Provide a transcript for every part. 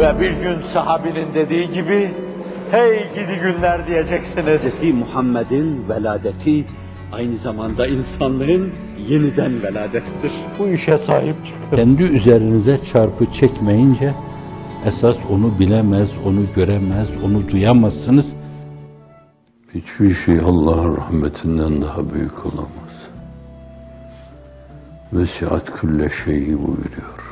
Ve bir gün sahabinin dediği gibi, hey gidi günler diyeceksiniz. Hz. Muhammed'in veladeti aynı zamanda insanlığın yeniden veladettir. Bu işe sahip çıkın. Kendi üzerinize çarpı çekmeyince esas onu bilemez, onu göremez, onu duyamazsınız. Hiçbir şey Allah'ın rahmetinden daha büyük olamaz. Vesiat külle şeyi buyuruyor.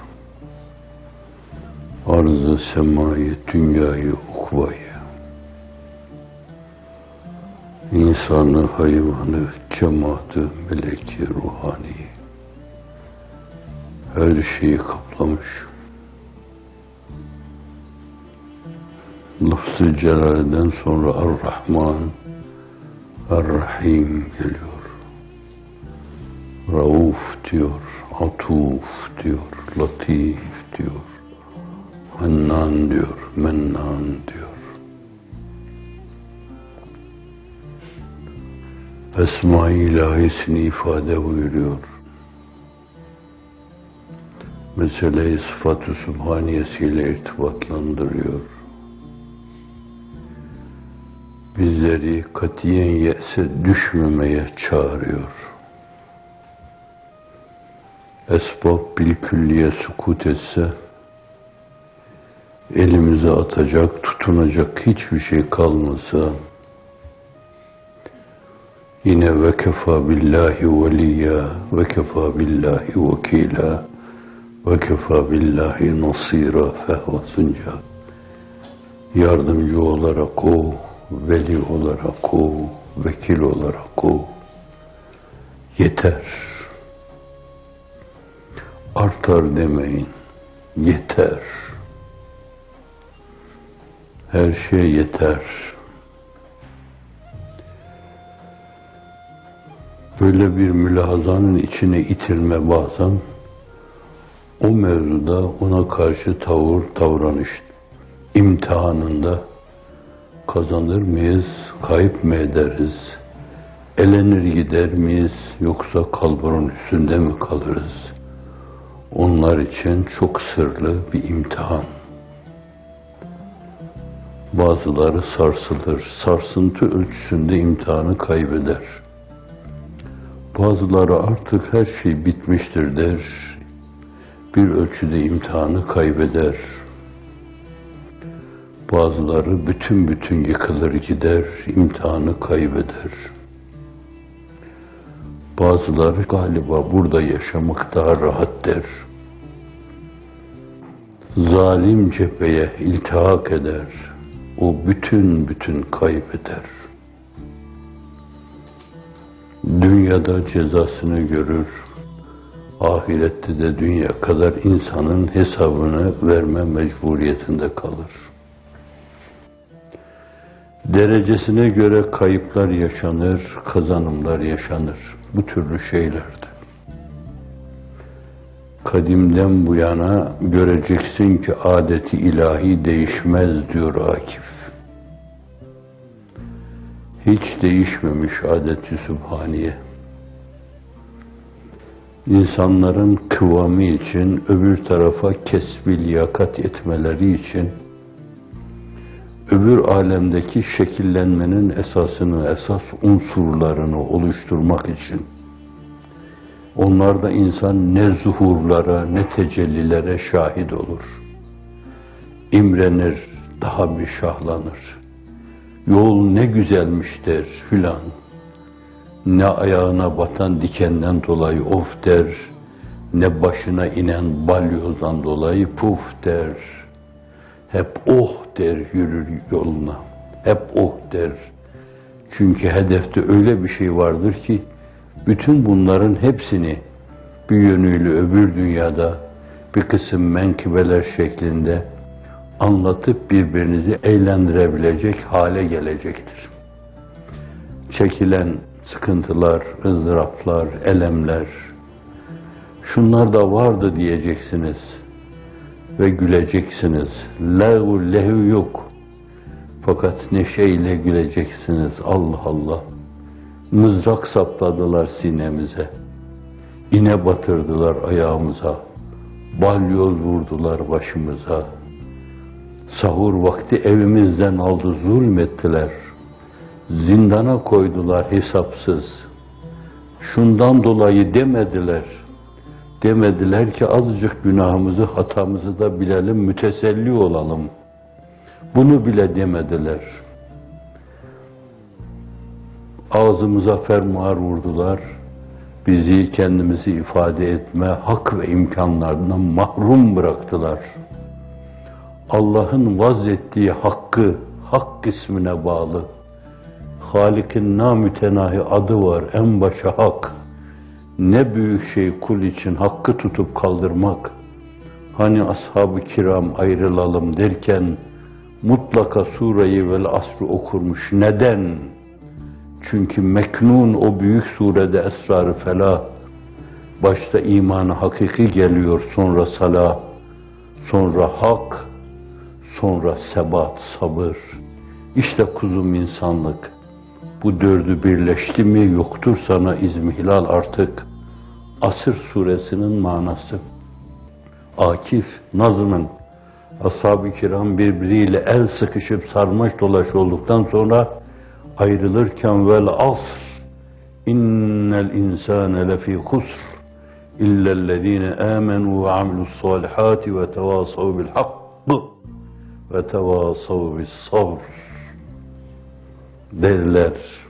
Semayı, dünyayı, ukvayı. İnsanı, hayvanı, cemaati, meleki, ruhani. Her şeyi kaplamış. Lafz-ı Celal'den sonra Ar-Rahman, Ar-Rahim geliyor. Rauf diyor, Atuf diyor, Latif diyor, Hannan diyor, Mennan diyor. Esma-i ilahisini ifade buyuruyor. Meseleyi sıfat-ı subhaniyesiyle irtibatlandırıyor. Bizleri katiyen yese düşmemeye çağırıyor. Esbab bilkülliye sukut etse, elimize atacak, tutunacak hiçbir şey kalmasa, yine ve kefa billahi veliyya ve kefa billahi vekila ve kefa billahi nasira fehvasınca yardımcı olarak o, veli olarak o, vekil olarak o yeter. Artar demeyin, yeter. Her şey yeter. Böyle bir mülahazanın içine itilme bazen o mevzuda ona karşı tavır, davranış imtihanında kazanır mıyız, kayıp mı ederiz, elenir gider miyiz yoksa kalburun üstünde mi kalırız? Onlar için çok sırlı bir imtihan. Bazıları sarsılır, sarsıntı ölçüsünde imtihanı kaybeder. Bazıları artık her şey bitmiştir der, bir ölçüde imtihanı kaybeder. Bazıları bütün bütün yıkılır gider, imtihanı kaybeder. Bazıları galiba burada yaşamak daha rahat der. Zalim cepheye iltihak eder, o bütün bütün kaybeder. Dünyada cezasını görür, ahirette de dünya kadar insanın hesabını verme mecburiyetinde kalır. Derecesine göre kayıplar yaşanır, kazanımlar yaşanır. Bu türlü şeylerdi. Kadimden bu yana göreceksin ki adeti ilahi değişmez diyor Akif. Hiç değişmemiş adeti sübhaniye insanların kıvamı için, öbür tarafa kesbi liyakat etmeleri için, öbür alemdeki şekillenmenin esasını, esas unsurlarını oluşturmak için, onlarda insan ne zuhurlara, ne tecellilere şahit olur. İmrenir, daha bir şahlanır. Yol ne güzelmiş der filan ne ayağına batan dikenden dolayı of der, ne başına inen balyozdan dolayı puf der. Hep oh der yürür yoluna. Hep oh der. Çünkü hedefte öyle bir şey vardır ki bütün bunların hepsini bir yönüyle öbür dünyada bir kısım menkıbeler şeklinde anlatıp birbirinizi eğlendirebilecek hale gelecektir. Çekilen sıkıntılar, ızdıraplar, elemler, şunlar da vardı diyeceksiniz ve güleceksiniz. Lehu lehu yok. Fakat neşeyle güleceksiniz. Allah Allah. Mızrak sapladılar sinemize. İne batırdılar ayağımıza. Balyoz vurdular başımıza. Sahur vakti evimizden aldı zulmettiler. Zindana koydular hesapsız. Şundan dolayı demediler. Demediler ki azıcık günahımızı, hatamızı da bilelim, müteselli olalım. Bunu bile demediler. Ağzımıza fermuar vurdular. Bizi kendimizi ifade etme hak ve imkanlarından mahrum bıraktılar. Allah'ın vazettiği hakkı hak ismine bağlı. Halik'in namütenahi adı var, en başa hak. Ne büyük şey kul için hakkı tutup kaldırmak. Hani ashab-ı kiram ayrılalım derken mutlaka sureyi vel asrı okurmuş. Neden? Çünkü meknun o büyük surede esrarı felah. Başta imanı hakiki geliyor, sonra salah, sonra hak, sonra sebat, sabır. İşte kuzum insanlık. Bu dördü birleşti mi yoktur sana izmihlal artık. Asır suresinin manası. Akif, Nazım'ın ashab-ı kiram birbiriyle el sıkışıp sarmaş dolaş olduktan sonra ayrılırken vel asr innel insane lefi husr illellezine amenu ve amilus salihati ve tevasav bil hakkı ve tevasav bis sabr derler.